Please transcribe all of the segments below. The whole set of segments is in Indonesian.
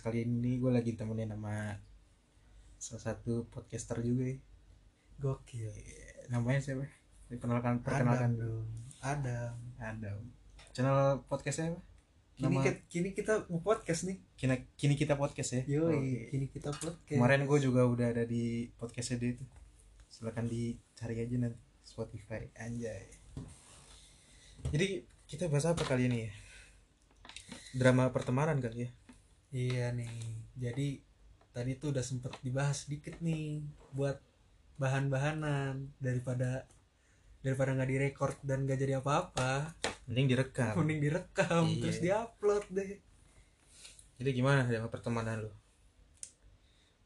podcast kali ini gue lagi temenin sama salah satu podcaster juga ya. gokil. Namanya siapa? Diperkenalkan Adam perkenalkan. dong. Adam. Adam. Channel podcastnya apa? Kini Nama- kita, kini kita mau podcast nih. Kini, kini kita podcast ya? Yoi Oke. kini kita podcast. Kemarin gue juga udah ada di podcastnya dia itu silakan dicari aja nanti Spotify anjay. Jadi kita bahas apa kali ini ya? Drama pertemanan kali ya iya nih jadi tadi tuh udah sempet dibahas dikit nih buat bahan-bahanan daripada daripada nggak direkord dan nggak jadi apa-apa. Mending direkam. Mending direkam Iya. terus diupload deh. Jadi gimana drama pertemanan lu?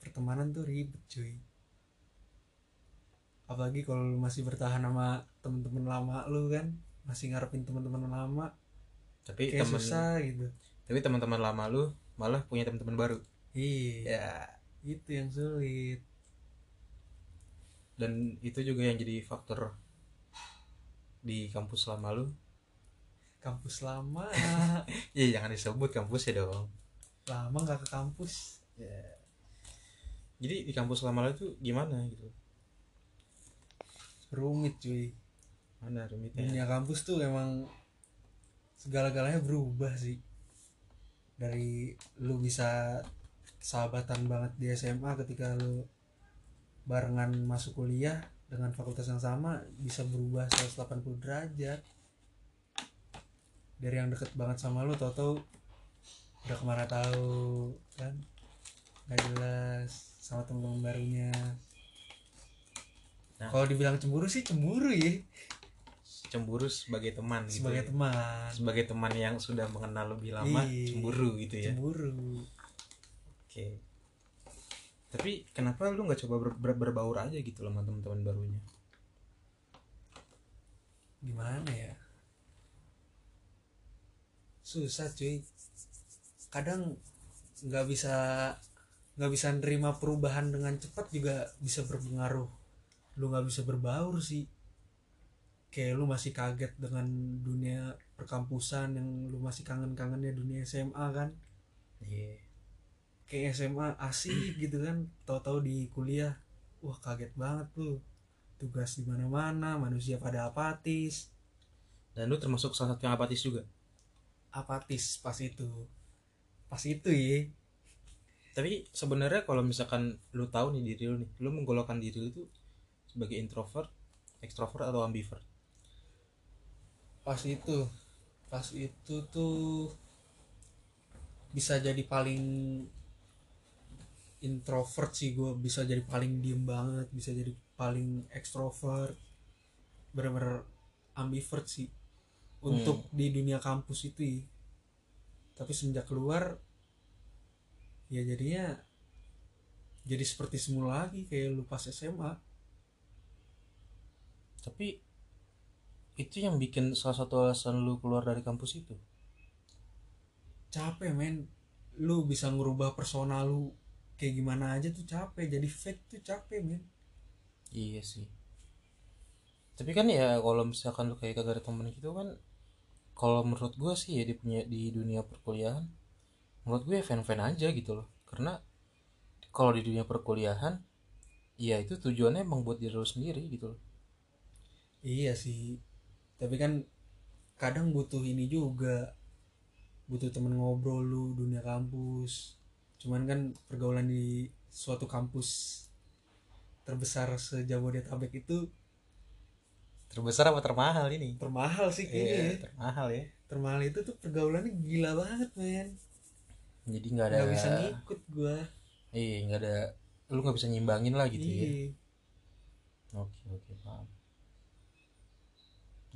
Pertemanan tuh ribet cuy. Apalagi kalau lu masih bertahan sama temen-temen lama lu kan masih ngarepin temen-temen lama. Tapi kayak temen susah gitu. Tapi teman-teman lama lu malah punya teman-teman baru. Iya. Ya. Itu yang sulit. Dan itu juga yang jadi faktor di kampus lama lu. Kampus lama. Iya jangan disebut kampus ya dong. Lama nggak ke kampus. Jadi di kampus lama lu tuh gimana gitu? Rumit cuy. Mana rumitnya? Dunia kampus tuh emang segala-galanya berubah sih dari lu bisa sahabatan banget di SMA ketika lu barengan masuk kuliah dengan fakultas yang sama bisa berubah 180 derajat. Dari yang deket banget sama lu tau-tau udah ke mana tahu kan? Nggak jelas sama temen-temen barunya. Nah. kalau dibilang cemburu sih cemburu ya cemburu sebagai teman gitu sebagai ya. teman. Sebagai teman yang sudah mengenal lebih lama Iya. cemburu gitu ya. cemburu. Oke. Tapi kenapa lu nggak coba ber- ber- berbaur aja gitu loh sama teman-teman barunya? Gimana ya? Susah cuy. Kadang nggak bisa nggak bisa nerima perubahan dengan cepat juga bisa berpengaruh. Lu nggak bisa berbaur sih kayak lu masih kaget dengan dunia perkampusan yang lu masih kangen-kangennya dunia SMA kan? Iya. Kayak SMA asik gitu kan tahu-tahu di kuliah wah kaget banget tuh tugas di mana-mana manusia pada apatis. Dan lu termasuk salah satu yang apatis juga? Apatis pas itu. Pas itu ya tapi sebenarnya kalau misalkan lu tahu nih diri lu nih lu menggolokkan diri lu tuh sebagai introvert extrovert atau ambivert pas itu pas itu tuh bisa jadi paling introvert sih gue bisa jadi paling diem banget bisa jadi paling ekstrovert bener-bener ambivert sih. Untuk di dunia kampus itu ya. tapi semenjak keluar ya jadinya jadi seperti semula lagi kayak lu pas SMA tapi itu yang bikin salah satu alasan lu keluar dari kampus itu? Capek men. Lu bisa ngerubah persona lu kayak gimana aja tuh capek jadi fake tuh capek men. Iya sih. Tapi kan ya kalau misalkan lu kayak kagak ada temen gitu kan kalau menurut gue sih ya di punya di dunia perkuliahan menurut gue ya fan-fan aja gitu loh. Karena kalau di dunia perkuliahan ya itu tujuannya emang buat diri lu sendiri gitu loh. Iya sih tapi kan kadang butuh ini juga. Butuh temen ngobrol lu dunia kampus. Cuman kan pergaulan di suatu kampus terbesar sejabodetabek itu terbesar apa termahal ini? Termahal sih kayaknya iya ya. termahal ya. Termahal itu tuh pergaulannya gila banget men. Jadi nggak ada nggak bisa ngikut gua. Iya nggak ada lu nggak bisa nyimbangin lah gitu ya. Iya. Oke oke paham.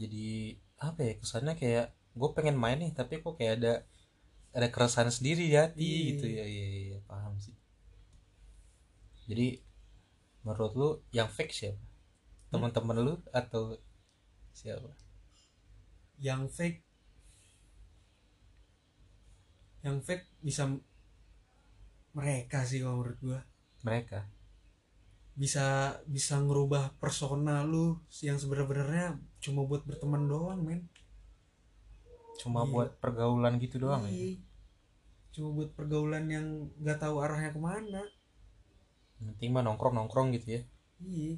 Jadi apa ya kesannya kayak gue pengen main nih tapi kok kayak ada ada keresahan sendiri di hati Iya. gitu ya iya, iya paham sih. Jadi menurut lu yang fake siapa? Teman-teman lu atau siapa? yang fake yang fake bisa mereka sih kalau menurut gua Mereka. Bisa bisa ngerubah persona lu yang sebenarnya cuma buat berteman doang men Cuma Iya. buat pergaulan gitu doang ya. Iya. cuma buat pergaulan yang nggak tahu arahnya ke mana penting mah nongkrong nongkrong gitu ya iya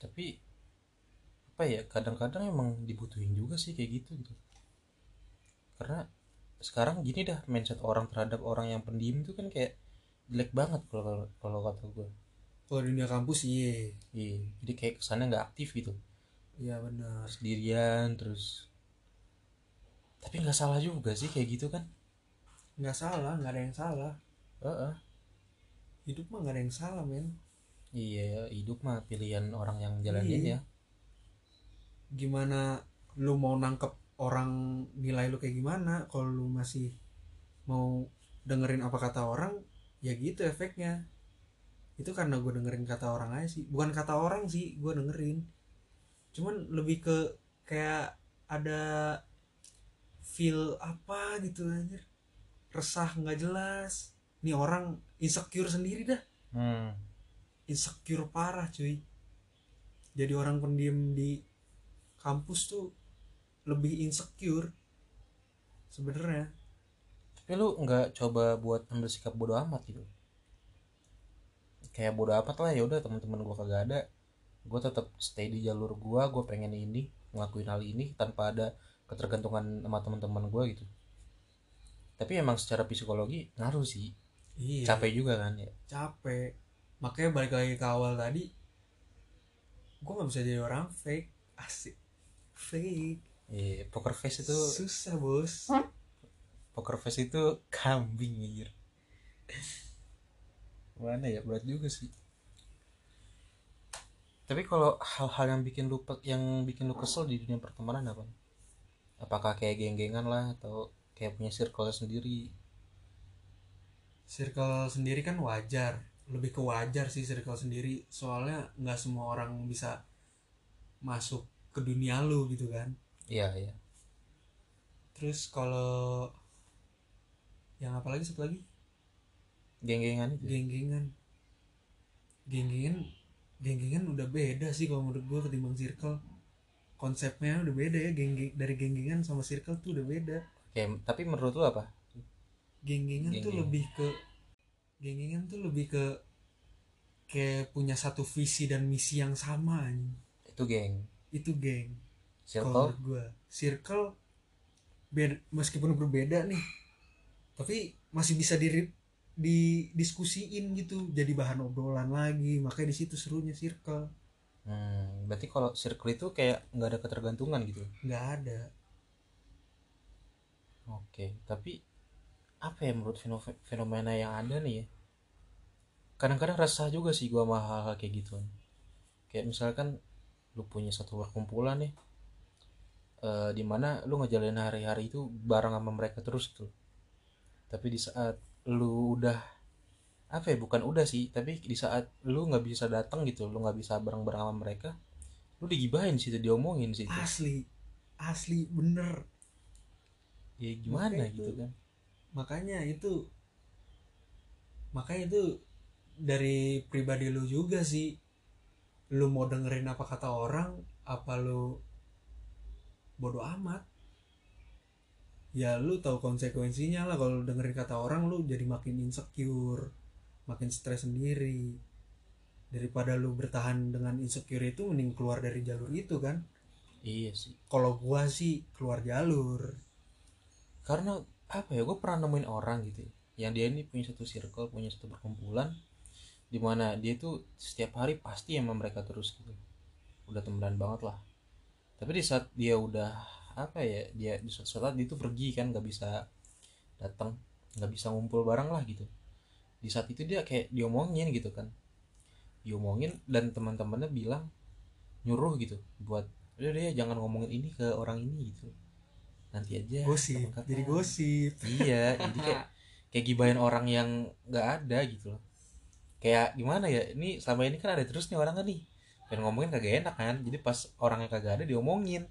tapi apa ya kadang-kadang emang dibutuhin juga sih kayak gitu gitu karena sekarang gini dah mindset orang terhadap orang yang pendiam itu kan kayak jelek banget kalau kalau kata gue kalau di dunia kampus iya. Iya jadi kayak kesannya nggak aktif gitu. Iya benar. Sendirian terus tapi nggak salah juga sih kayak gitu kan. Nggak salah nggak ada yang salah. Heeh. hidup mah nggak ada yang salah men. Iya hidup mah pilihan orang yang jalanin Iya. ya. Gimana lu mau nangkep orang nilai lu kayak gimana? Kalau lu masih mau dengerin apa kata orang ya gitu efeknya. Itu karena gue dengerin kata orang aja sih. Bukan kata orang sih gue dengerin. Cuman lebih ke kayak ada feel apa gitu anjir. Resah nggak jelas. Nih orang insecure sendiri dah. Hmm. insecure parah cuy. Jadi orang pendiam di kampus tuh lebih insecure sebenarnya tapi lu nggak coba buat ambil sikap bodoh amat gitu. Kayak bodoh amat lah ya udah teman-teman gua kagak ada. Gue tetap stay di jalur gua gue pengen ini ngelakuin hal ini tanpa ada ketergantungan sama teman-teman gua gitu. Tapi emang secara psikologi ngaruh sih. Iya. Capek juga kan ya. Capek. Makanya balik lagi ke awal tadi gue nggak bisa jadi orang fake. Asik. Fake. Iya, poker face itu susah bos poker face itu kambing anjir. Mana ya? Berat juga sih. Tapi kalau hal-hal yang bikin lu yang bikin lu kesel di dunia pertemanan apa? Apakah kayak geng-gengan lah atau kayak punya circle sendiri? Circle sendiri kan wajar. Lebih ke wajar sih circle sendiri. Soalnya nggak semua orang bisa masuk ke dunia lu gitu kan. Iya iya. Terus kalau yang apa lagi satu lagi? Geng-gengan itu geng-gengan. Geng-gengan geng-gengan udah beda sih kalau menurut gue ketimbang circle. Konsepnya udah beda ya geng dari geng-gengan sama circle tuh udah beda. Kayak- tapi menurut lu apa? Geng-gengan tuh lebih ke geng-gengan tuh lebih ke kayak punya satu visi dan misi yang sama itu geng. Itu geng. Circle? gue circle beda, meskipun berbeda nih tapi masih bisa di didiskusiin gitu jadi bahan obrolan lagi makanya di situ serunya circle hmm, berarti kalau circle itu kayak nggak ada ketergantungan gitu nggak ada Oke, tapi apa ya menurut feno- fenomena yang ada nih ya? Kadang-kadang resah juga sih gua sama hal-hal kayak gitu. Kayak misalkan lu punya satu perkumpulan nih, eh di mana lu ngejalanin hari-hari itu bareng sama mereka terus gitu. Tapi di saat lu udah apa ya bukan udah sih tapi di saat lu nggak bisa datang gitu lu nggak bisa bareng-bareng sama mereka lu digibahin situ diomongin situ asli asli bener. Ya gimana Makanya gitu itu- kan. makanya itu makanya itu dari pribadi lu juga sih. Lu mau dengerin apa kata orang apa lu bodoh amat ya lu tahu konsekuensinya lah kalau dengerin kata orang lu jadi makin insecure makin stres sendiri. Daripada lu bertahan dengan insecure itu mending keluar dari jalur itu kan? Iya sih. Kalau gua sih keluar jalur. Karena apa ya gue pernah nemuin orang gitu ya, yang dia ini punya satu circle punya satu perkumpulan di mana dia tuh setiap hari pasti sama mereka terus gitu. Udah temenan banget lah. Tapi di saat dia udah apa ya dia di suatu saat dia tuh pergi kan nggak bisa datang nggak bisa ngumpul bareng lah gitu. Di saat itu dia kayak diomongin gitu kan. Diomongin dan teman-temannya bilang nyuruh gitu buat udah deh jangan ngomongin ini ke orang ini gitu. Nanti aja gosip kapan-kapan." jadi gosip. Iya jadi kayak kayak gibahin orang yang nggak ada gitu loh. Kayak gimana ya ini selama ini kan ada terus nih orang kan nih. Pengen ngomongin kagak enak kan jadi pas orang yang kagak ada diomongin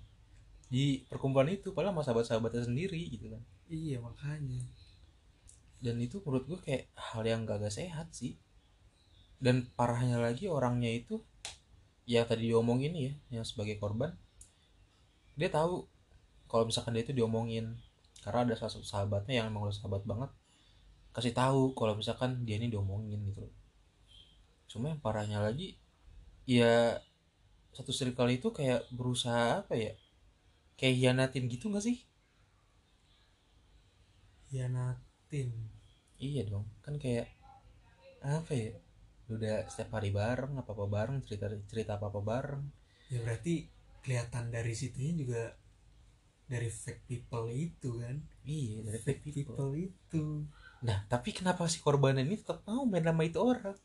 di perkumpulan itu padahal sama sahabat-sahabatnya sendiri gitu kan. Iya makanya. Dan itu menurut gue kayak hal yang gak sehat sih. Dan parahnya lagi orangnya itu yang tadi diomongin ya yang sebagai korban dia tahu kalau misalkan dia itu diomongin. Karena ada salah satu sahabatnya yang emang udah sahabat banget kasih tahu kalau misalkan dia ini diomongin gitu cuma yang parahnya lagi ya satu circle itu kayak berusaha apa ya kayak hianatin gitu gak sih? Hianatin. Iya dong kan kayak apa ya udah setiap hari bareng apa apa bareng cerita cerita apa apa bareng. Ya berarti kelihatan dari situnya juga dari fake people itu kan? Iya dari fake people. people itu. Nah tapi kenapa si korban ini tetap mau main sama itu orang?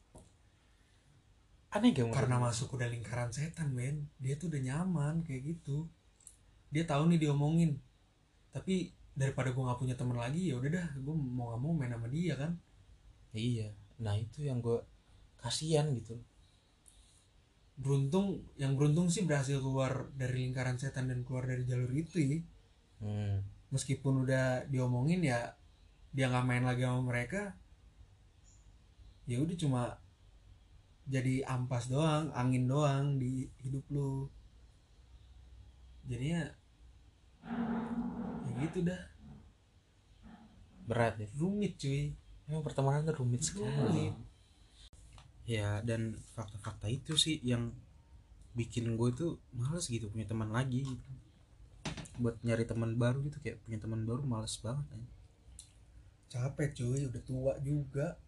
Aneh gak karena masuk udah lingkaran setan men. Dia tuh udah nyaman kayak gitu dia tahu nih diomongin. Tapi daripada gue nggak punya teman lagi ya udah dah gue mau nggak mau main sama dia kan? Iya. Nah itu yang gue kasihan gitu. Beruntung yang beruntung sih berhasil keluar dari lingkaran setan dan keluar dari jalur itu ya. Hmm. meskipun udah diomongin ya dia nggak main lagi sama mereka ya udah cuma jadi ampas doang angin doang di hidup lu. Jadinya ya gitu dah. Berat ya rumit cuy. Emang pertemanan tuh rumit sekali. Rumit. ya dan fakta-fakta itu sih yang bikin gue tuh males gitu punya teman lagi gitu. Buat nyari teman baru gitu kayak punya teman baru males banget ya. capek cuy. Udah tua juga.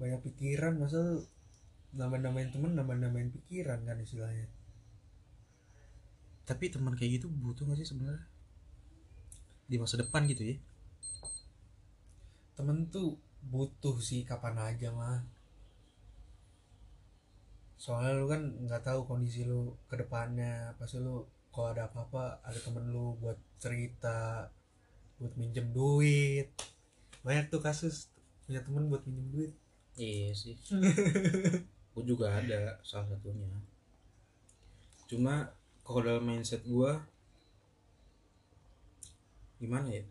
Banyak pikiran masa lu nambah-nambahin temen nambah-nambahin pikiran kan istilahnya? Tapi teman kayak gitu butuh gak sih sebenarnya di masa depan gitu ya. Temen tuh butuh sih kapan aja mah soalnya lu kan nggak tahu kondisi lu ke depannya. Pasti lu kalau ada apa-apa ada temen lu buat cerita buat minjem duit. Banyak tuh kasus punya temen buat minjem duit. Iya sih. Gue juga ada salah satunya. Cuma kalau dalam mindset gue gimana ya?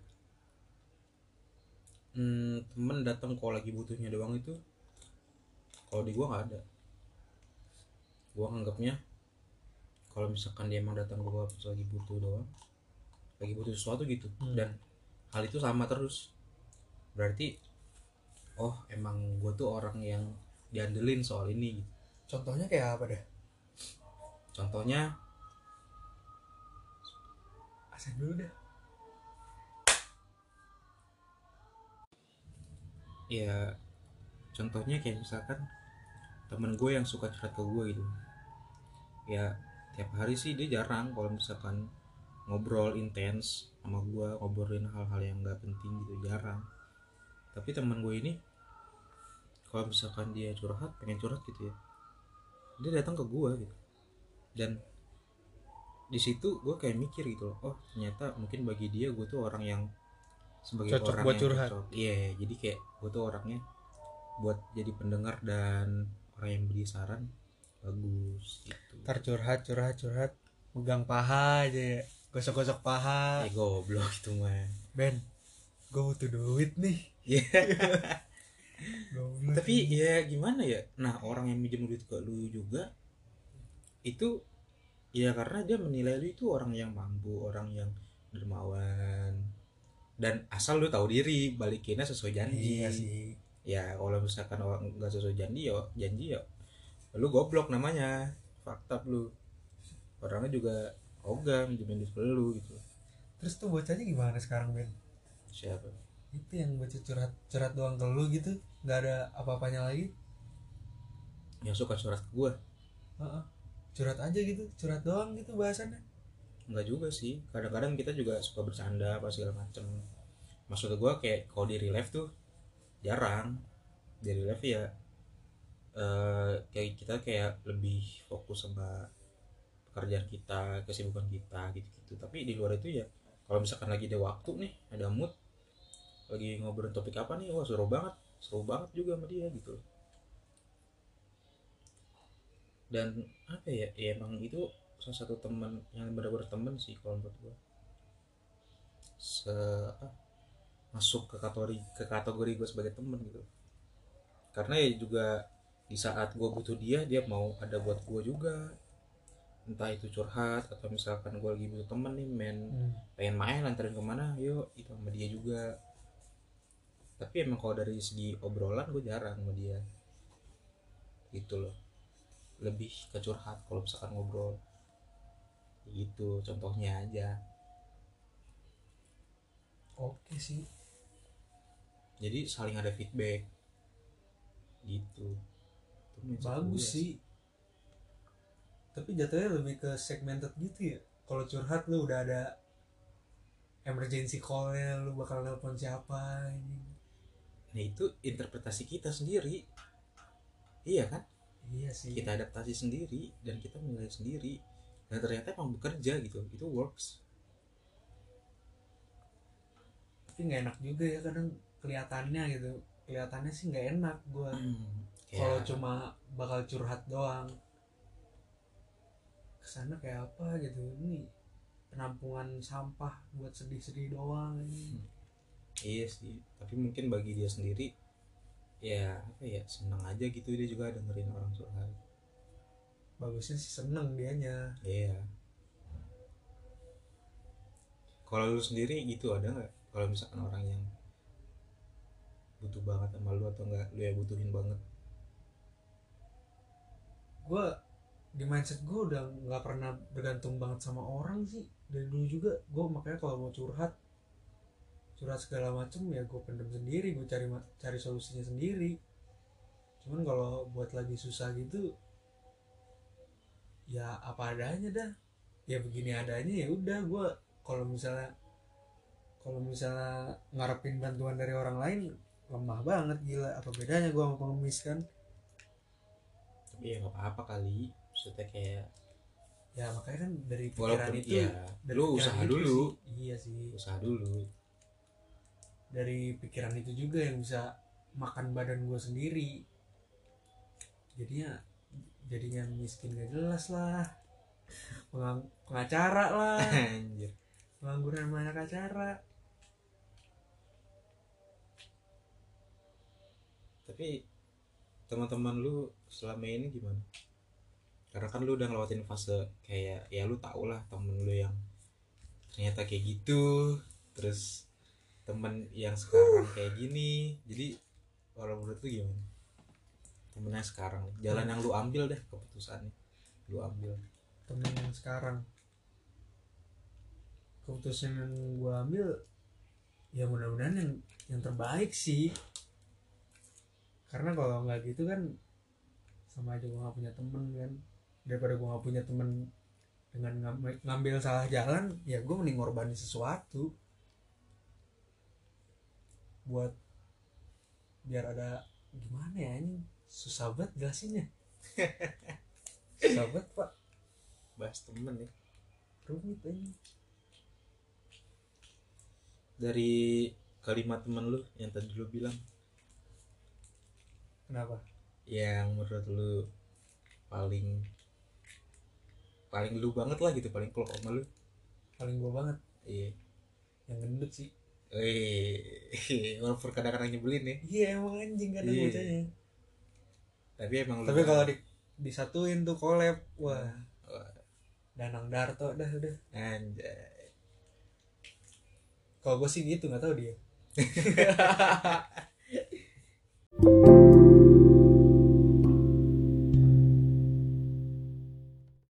Hmm, temen datang kalau lagi butuhnya doang itu kalau di gue nggak ada. Gue nganggapnya kalau misalkan dia emang datang gue pas lagi butuh doang lagi butuh sesuatu gitu. Hmm. dan hal itu sama terus. Berarti oh emang gue tuh orang yang diandelin soal ini gitu. contohnya kayak apa deh? Contohnya asen dulu deh ya contohnya kayak misalkan temen gue yang suka curhat ke gue gitu. Ya tiap hari sih dia jarang kalau misalkan ngobrol intens sama gue ngobrolin hal-hal yang nggak penting gitu jarang. Tapi temen gue ini kalau misalkan dia curhat pengen curhat gitu ya dia datang ke gue gitu. Dan di situ gue kayak mikir gitu loh oh ternyata mungkin bagi dia gue tuh orang yang sebagai Cocok orang buat yang curhat. iya jadi kayak gue tuh orangnya buat jadi pendengar dan orang yang beri saran bagus gitu. Ntar curhat curhat curhat megang paha aja ya. Gosok-gosok paha. Ya goblok itu mah. Ben gue butuh duit nih. Iya. Goblok. tapi ya gimana ya? Nah orang yang minjem duit ke lu juga itu ya karena dia menilai lu itu orang yang mampu orang yang dermawan dan asal lu tahu diri balikinnya sesuai janji. Iya sih. Ya kalau misalkan orang nggak sesuai janji ya janji ya lu goblok namanya. Fakta lu. Orangnya juga ogah minjemin duit lu gitu. Terus tuh bocahnya gimana sekarang Ben? Siapa? Itu yang bocah curhat curhat doang ke lu gitu nggak ada apa-apanya lagi? Yang suka curhat ke gua. Heeh. curhat aja gitu curhat doang gitu bahasannya Enggak juga sih. Kadang-kadang kita juga suka bercanda apa segala macem. Maksud gue kayak kalau di real life tuh jarang. Di real life ya eh, kayak kita kayak lebih fokus sama pekerjaan kita kesibukan kita gitu-gitu. Tapi di luar itu ya kalau misalkan lagi ada waktu nih ada mood lagi ngobrolin topik apa nih wah seru banget. Seru banget juga sama dia gitu. Dan apa ya, ya emang itu salah satu teman yang benar-benar teman sih kalau menurut gua. Se apa, masuk ke kategori ke kategori gue sebagai teman gitu. Karena ya juga di saat gue butuh dia dia mau ada buat gue juga. Entah itu curhat atau misalkan gue lagi butuh temen nih main Hmm. pengen main anterin ke mana yuk itu sama dia juga. Tapi emang kalau dari segi obrolan gue jarang sama dia. Gitu loh. Lebih ke curhat kalau misalkan ngobrol gitu contohnya aja. Oke sih. Jadi saling ada feedback. Gitu. Itu bagus sih. Tapi jatuhnya lebih ke segmented gitu ya. Kalau curhat lu udah ada emergency call-nya lu bakal nelpon siapa ini. Nah itu interpretasi kita sendiri. Iya kan? Iya sih. Kita adaptasi sendiri dan kita menilai sendiri dan ternyata emang bekerja gitu. Itu works. Tapi nggak enak juga ya kadang kelihatannya gitu. Kelihatannya sih nggak enak gua Ya, kalau cuma bakal curhat doang. Ke sana kayak apa gitu? Ini penampungan sampah buat sedih-sedih doang ini. Iya sih. Tapi mungkin bagi dia sendiri ya apa ya senang aja gitu dia juga dengerin orang curhat bagusnya sih seneng dianya. Iya. Kalau lu sendiri gitu ada nggak? Kalau misalkan orang yang butuh banget sama lu atau enggak lu yang butuhin banget? Gue di mindset gue udah nggak pernah bergantung banget sama orang sih. Dari dulu juga gue makanya kalau mau curhat curhat segala macem ya gue pendem sendiri gue cari cari solusinya sendiri. Cuman kalau buat lagi susah gitu ya apa adanya dah. Ya begini adanya ya udah gue kalau misalnya kalau misalnya ngarepin bantuan dari orang lain lemah banget gila. Apa bedanya gue sama pengemis kan? Tapi ya nggak apa-apa kali. Maksudnya kayak ya makanya kan dari pikiran walaupun itu iya dari lu pikiran usaha itu dulu. sih, iya sih. Usaha dulu. Dari pikiran itu juga yang bisa makan badan gue sendiri. Jadinya jadinya miskin gak jelas lah. Pengang- pengacara lah. Anjir. Pengangguran banyak acara tapi teman-teman lu selama ini gimana? Karena kan lu udah ngelewatin fase kayak ya lu tau lah temen lu yang ternyata kayak gitu. Terus temen yang sekarang kayak gini. Jadi kalau menurut lu gimana yang sekarang jalan yang lu ambil deh keputusannya. Lu ambil. Temen yang sekarang. Keputusan yang gue ambil ya mudah-mudahan yang yang terbaik sih. Karena kalau nggak gitu kan sama aja gue nggak punya temen kan. Daripada gue nggak punya temen dengan ngam- ngambil salah jalan ya gue mending ngorbanin sesuatu. Buat biar ada gimana ya ini susah banget jelasinnya. Susah banget pak. Bahas temen ya rumit ini dari kalimat temen lu yang tadi lu bilang. Kenapa? Yang menurut lu paling paling lu banget lah gitu paling klop sama lu. Paling gue banget. Iya. Yang gendut sih. Wih, walaupun kadang-kadang nyebelin ya. Iya emang anjing kadang Iya. bocahnya tapi emang tapi kalau di, disatuin tuh collab wah. Wah, Danang Darto dah udah. Anjay. Kalau gue sih gitu nggak tahu dia